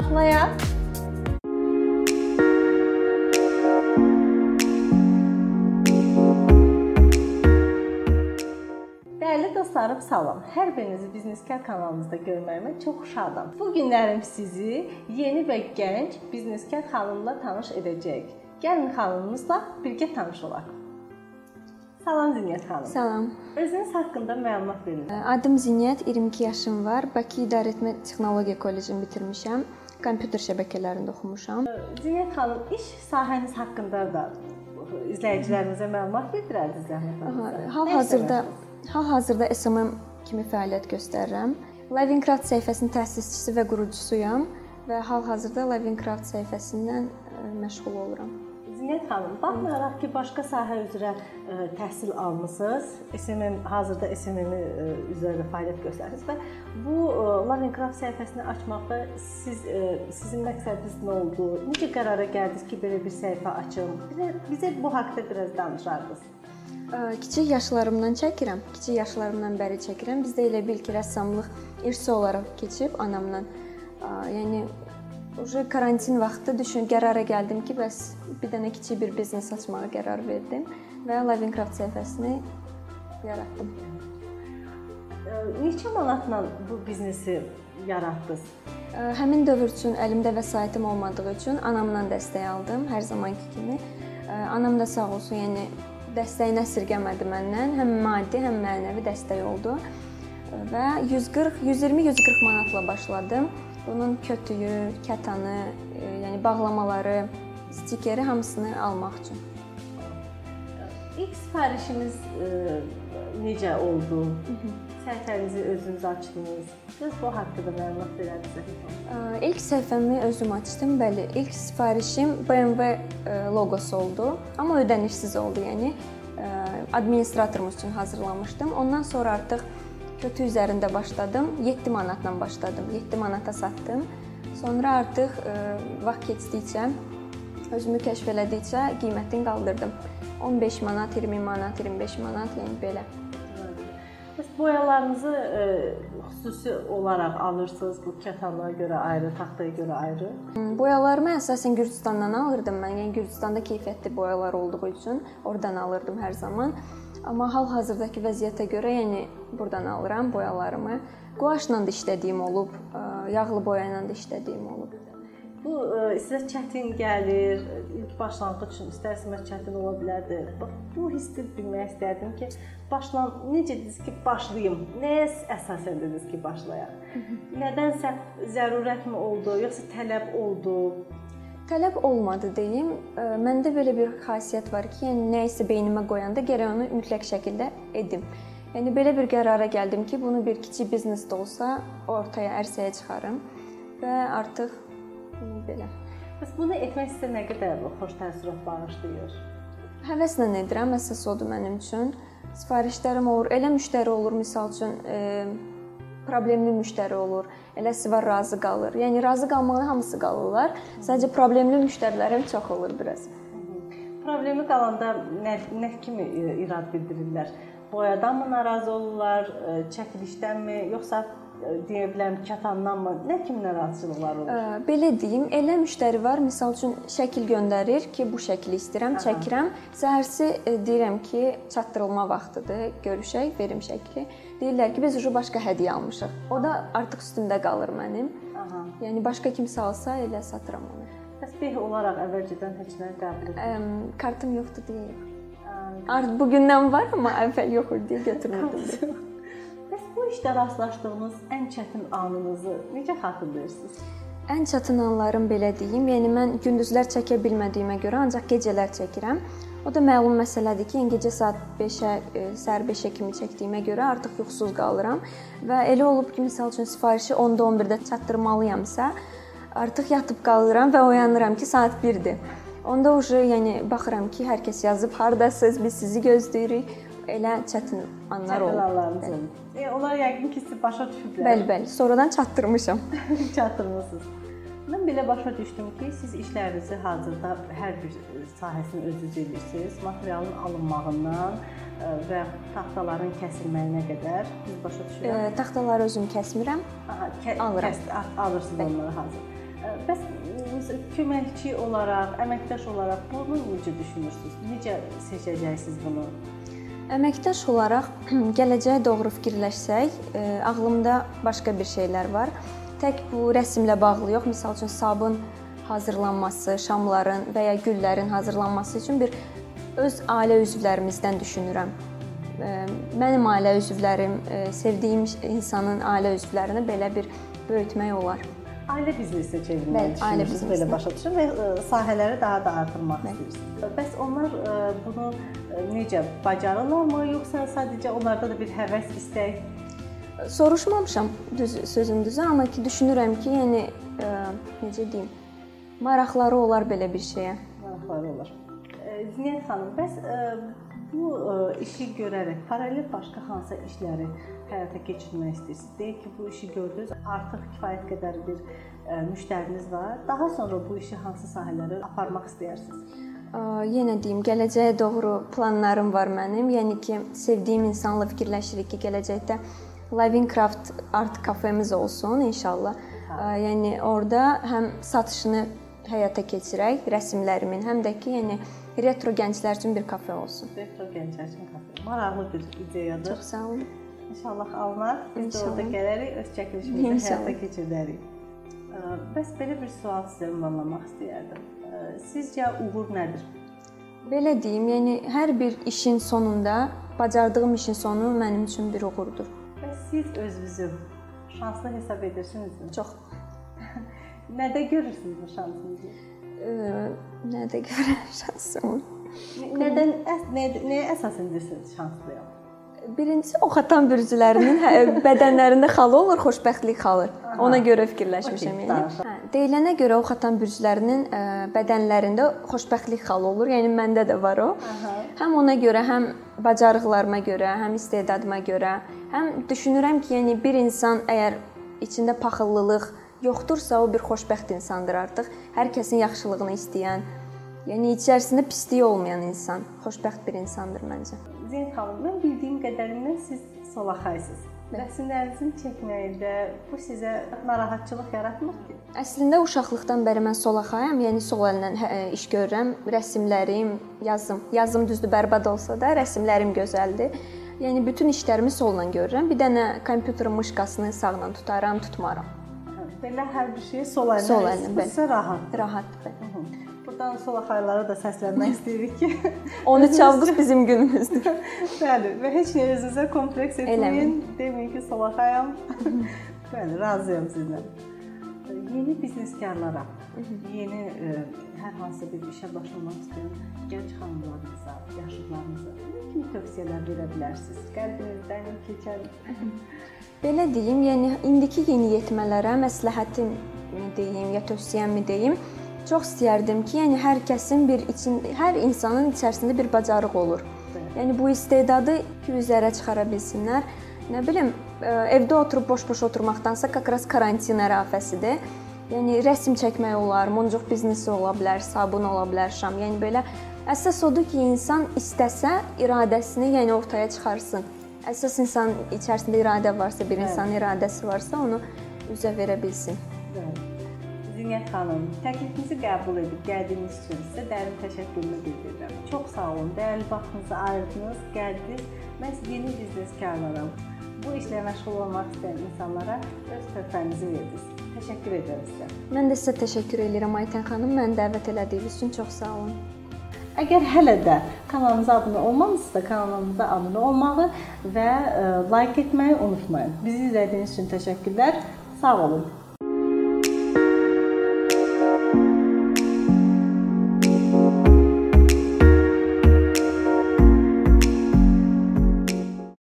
Başlayaq. Dəyərli dostlarım, salam. Hər birinizi Bizneskar kanalımızda görməyimə çox şadam. Bu günlərim sizi yeni və gənc bizneskar xanımla tanış edəcək. Gəlin xanımımızla birgə tanış olaq. Salam Zinət xanım. Salam. Özünüz haqqında məlumat verin. Adım Zinət, 22 yaşım var. Bakı İdarəetmə Texnologiya Kollecini bitirmişəm. Kompüter şəbəkələrində oxumuşam. Zinət xanım, iş sahəniz haqqında da izləyicilərimizə məlumat verdirərdiniz zəhmət olmasa. Hal-hazırda hal-hazırda SMM kimi fəaliyyət göstərirəm. Livingcraft səhifəsinin təsisçisi və qurucusuyam və hal-hazırda Livingcraft səhifəsindən məşğul oluram. Zinət xanım, baxmayaraq ki, başqa sahə üzrə ə, e, təhsil almısınız, SMM hazırda SMM-i e, üzrə fəaliyyət göstərirsiniz və bu e, Learning-Craft səhifəsini açmaqda siz ə, sizin məqsədiniz nə oldu? Necə qərara gəldiniz ki, belə bir səhifə açım? Bizə, bizə bu haqqda biraz danışardınız. Kiçik yaşlarımdan çəkirəm. Kiçik yaşlarımdan bəri çəkirəm. Bizdə elə bil ki, rəssamlıq irsi olaraq keçib anamdan. Yəni Uje karantin vaxtı düşün qərara gəldim ki, bəs bir dənə kiçik bir biznes açmağa qərar verdim və Livingcraft səhifəsini yaratdım. Neçə manatla bu biznesi yaratdınız? Həmin dövr üçün əlimdə vəsaitim olmadığı üçün anamdan dəstək aldım, hər zamanki kimi. Anam da sağ olsun, yəni dəstəyini əsirgəmədi məndən. Həm maddi, həm mənəvi dəstək oldu. Və 140, 120-140 manatla başladım. Bunun kötüyü, kətanı, e, yəni bağlamaları, stikeri hamısını almaq üçün. İlk sifarişiniz e, necə oldu? Səhifənizi özünüz açdınız. Biraz bu haqqında məlumat verərsiniz. İlk səhifəmi özüm açdım. Bəli, ilk sifarişim BMW e, loqosu oldu, amma ödənişsiz oldu, yəni e, administratorumuz üçün hazırlamışdım. Ondan sonra artıq kötü üzərində başladım. 7 manatla başladım. 7 manata satdım. Sonra artıq e, vaxt keçdikcə özümü kəşf elədikcə qiymətini qaldırdım. 15 manat, 20 manat, 25 manat, yəni belə. Bəs boyalarınızı e, xüsusi olaraq alırsınız bu kətanlara görə ayrı, taxtaya görə ayrı? Boyalarımı əsasən Gürcüstandan alırdım mən. Yəni Gürcüstanda keyfiyyətli boyalar olduğu üçün oradan alırdım hər zaman. Amma hal-hazırdakı vəziyyətə görə, yəni burdan alıram boyalarımı. Quaşla da işlədiyim olub, yağlı boya ilə də işlədiyim olub. Bu sizə çətin gəlir, ilk başlanğıc üçün istərsiniz çətin ola bilərdi. Bax, bu hissi bilmək istərdim ki, başlan necə dediniz ki, başlayım? Nəyə əsasən dediniz ki, başlayaq? Nədənsə zərurətmi oldu, yoxsa tələb oldu? Tələb olmadı deyim. Məndə belə bir xassiyyət var ki, yəni nə isə beynimə qoyanda gərək onu mütləq şəkildə edim. Yəni belə bir qərara gəldim ki, bunu bir kiçik biznes də olsa ortaya ərsəyə çıxarım və artıq belə. Bəs bunu etmək sizə nə qədər xoş təəssürat bağışlayır? Həvəslə edirəm, əsas odur mənim üçün. Sifarişlərim olur, elə müştəri olur, məsəl üçün, e, problemli müştəri olur. Eləsi var razı qalır. Yəni razı qalmaqla hamısı qalırlar. Sadəcə problemli müştərilərim çox olur biraz. Problemi qalanda nə nə kimi irad bildirirlər? Boyadanmı narazı olurlar, e, çəkilişdənmi, yoxsa e, deyə bilərəm kətandanmı? Nə kimi narahatçılıqlar olur? Belə deyim, elə müştəri var, məsəl üçün şəkil göndərir ki, bu şəkli istəyirəm, Aha. çəkirəm. Səhərsi e, deyirəm ki, çatdırılma vaxtıdır, görüşək, verim şəkli. Deyirlər ki, biz uje başqa hədiyyə almışıq. O da artıq üstündə qalır mənim. Aha. Yəni başqa kimsə alsa elə satıram onu. Təsbih olaraq əvvəlcədən heç nə qəbul etmirəm. Kartım yoxdur deyə. Artıq bu gündən var, amma əvvəl yox idi deyə götürmürdüm. Bəs bu işdə rastlaşdığınız ən çətin anınızı necə xatırlayırsınız? Ən çətin anlarım belə deyim, yəni mən gündüzlər çəkə bilmədiyimə görə ancaq gecələr çəkirəm. O da məlum məsələdir ki, yəni gecə saat 5-ə, e, səhər 5-ə kimi çəkdiyimə görə artıq yuxusuz qalıram və elə olub ki, məsəl üçün sifarişi 10-da 11-də çatdırmalıyamsa, artıq yatıb qalıram və oyanıram ki, saat 1-dir. Onda uje yəni baxıram ki, hər kəs yazıb hardasınız, biz sizi gözləyirik. Elə çətin anlar oldu. E, onlar yəqin ki, sizi başa düşüblər. Bəli, bəli. Sonradan çatdırmışam. Çatdırmısınız. Mən belə başa düşdüm ki, siz işlərinizi hazırda hər bir sahəsini özünüz edirsiniz. Materialın alınmağından e, və taxtaların kəsilməyinə qədər düz başa düşürəm. E, taxtaları özüm kəsmirəm. Aha, kə alıram. Kəs alırsınız onları hazır. Bəs köməkçi olaraq, əməkdaş olaraq bunu necə düşünürsüz? Necə seçəcəksiniz bunu? Əməkdaş olaraq gələcəyə doğru fikirləşsək, ağlımda başqa bir şeylər var. Tək bu rəsmlə bağlı yox, məsəl üçün sabun hazırlanması, şamların və ya güllərin hazırlanması üçün bir öz ailə üzvlərimizdən düşünürəm. Mənim ailə üzvlərim, sevdiyim insanın ailə üzvlərini belə bir böyütmək olar ailə biznesinə çevirməyi düşünürsünüz, belə başa düşürəm və e, sahələri daha da artırmaq Bəli. istəyirsiniz. Bəs onlar e, bunu e, necə bacarırlarmı, yoxsa sadəcə onlarda da bir həvəs, istək? Soruşmamışam düz sözün düzü, amma ki düşünürəm ki, yəni necə deyim, maraqları olar belə bir şeyə. Maraqları olar. Zinət xanım, bəs bu işi görərək paralel başqa hansısa işləri həyata keçirmək istəyirsiniz? Deyək ki, bu işi gördünüz, artıq kifayət qədər bir ə, müştəriniz var. Daha sonra bu işi hansı sahələrə aparmaq istəyirsiniz? Ə, yenə deyim, gələcəyə doğru planlarım var mənim. Yəni ki, sevdiyim insanla fikirləşirik ki, gələcəkdə Livingcraft art kafemiz olsun inşallah. Ə, yəni orada həm satışını həyata keçirək, rəsmlərimin, həm də ki, yəni retro gənclər üçün bir kafe olsun. Retro gənclər üçün kafe. Maraqlı bir ideyadır. Çox sağ olun. İnşallah alınar. Biz İnşallah. də orada gələrik, öz çəkilişimizi həyata keçirdərik. Bəs belə bir sual sizə ünvanlamaq istəyərdim. Sizcə uğur nədir? Belə deyim, yəni hər bir işin sonunda, bacardığım işin sonu mənim üçün bir uğurdur. Bəs siz özünüzü şanslı hesab edirsinizmi? Çox. Nədə görürsünüz bu şansınızı? Nədə görürəm şansımı? Nədən nəyə əsasən deyirsiniz şanslıyam? Birincisi oxatan bürcülərinin hə, bədənlərində xalı olur, xoşbəxtlik xalı. Ona görə fikirləşmişəm okay, yəni. Hə, deyilənə görə oxatan bürcülərinin ə, bədənlərində xoşbəxtlik xalı olur. Yəni məndə də var o. Aha. Həm ona görə, həm bacarıqlarıma görə, həm istedadıma görə, həm düşünürəm ki, yəni bir insan əgər içində paxıllılıq yoxdursa, o bir xoşbəxt insandır artıq. Hər kəsin yaxşılığını istəyən, yəni içərisində pislik olmayan insan, xoşbəxt bir insandır məncə. Zeyn xanım, mən bildiyim qədərindən siz solaxaysınız. Rəsmlərinizin çəkməyində bu sizə narahatçılıq yaratmır ki? Əslində uşaqlıqdan bəri mən solaxayam, yəni sol əllə hə, iş görürəm. Rəsmlərim, yazım, yazım düzdür bərbad olsa da, rəsmlərim gözəldir. Yəni bütün işlərimi solla görürəm. Bir dənə kompüterin mışqasını sağla tutaram, tutmaram. Belə hər bir şeyi sol əllə. Sol əllə, bəli. Rahat. Rahatdır. Buradan solaxaylara da səslənmək istəyirik ki, onu çaldıq bizim günümüzdür. Bəli, və heç nə özünüzə kompleks etməyin. Deməyin ki, solaxayam. Bəli, razıyam sizlə. Yeni bizneskarlara, yeni e, hər hansı bir işə başlamaq istəyən gənc xanımlarınıza, yaşlılarınıza nə kimi tövsiyələr verə bilərsiniz? Qəlbinizdən keçən Belə deyim, yəni indiki yeniyetmələrə məsləhətim deyim ya tövsiyəmi deyim, Çox istəyərdim ki, yəni hər kəsin bir için hər insanın içərisində bir bacarıq olur. Yəni bu istedadı üzərə çıxara bilsinlər. Nə bilim, e, evdə oturub boş-boş oturmaqdansa kakras karantin ərafəsidir. Yəni rəsm çəkmək olar, muncuq biznesi ola bilər, sabun ola bilər, şam. Yəni belə əsas odur ki, insan istəsə iradəsini yəni ortaya çıxarsın. Əsas insan içərisində iradə varsa, bir insanın iradəsi varsa, onu üzə verə bilsin. Bəli. Zinət xanım, təklifimizi qəbul edib gəldiyiniz üçün sizə dərin təşəkkürümü bildirirəm. Çox sağ olun. Dəyərli vaxtınızı ayırdınız, gəldiniz. Mən yeni bizneskarlara, bu işlə məşğul olmaq istəyən insanlara öz töhfənizi verdiniz. Təşəkkür edirəm sizə. Mən də sizə təşəkkür edirəm Aytən xanım. Məni dəvət elədiyiniz üçün çox sağ olun. Əgər hələ də kanalımıza abunə olmamısınızsa, kanalımıza abunə olmağı və e, like etməyi unutmayın. Bizi izlədiyiniz üçün təşəkkürlər. Sağ olun.